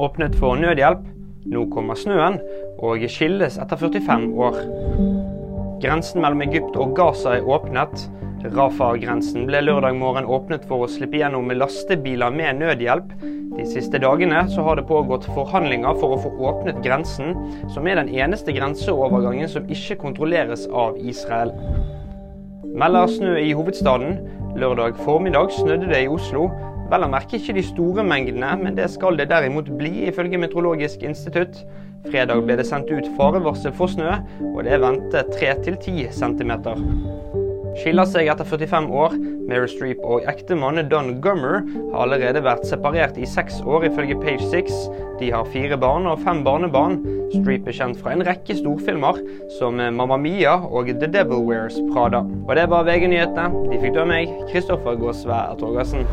åpnet for nødhjelp. Nå kommer snøen, og skilles etter 45 år. Grensen mellom Egypt og Gaza er åpnet. Rafah-grensen ble lørdag morgen åpnet for å slippe gjennom lastebiler med nødhjelp. De siste dagene så har det pågått forhandlinger for å få åpnet grensen, som er den eneste grenseovergangen som ikke kontrolleres av Israel. Melder snø i hovedstaden. Lørdag formiddag snødde det i Oslo. Vel å merke ikke de store mengdene, men det skal det derimot bli, ifølge Meteorologisk institutt. Fredag ble det sendt ut farevarsel for snø, og det er ventet 3-10 cm. Skiller seg etter 45 år. Mary Streep og ektemannen Don Gummer har allerede vært separert i seks år, ifølge Page Six. De har fire barn og fem barnebarn. Streep er kjent fra en rekke storfilmer, som Mamma Mia og The Devil Wears Prada. Og det var VG-nyhetene. De fikk du av meg, Kristoffer Gåsvær Torgersen.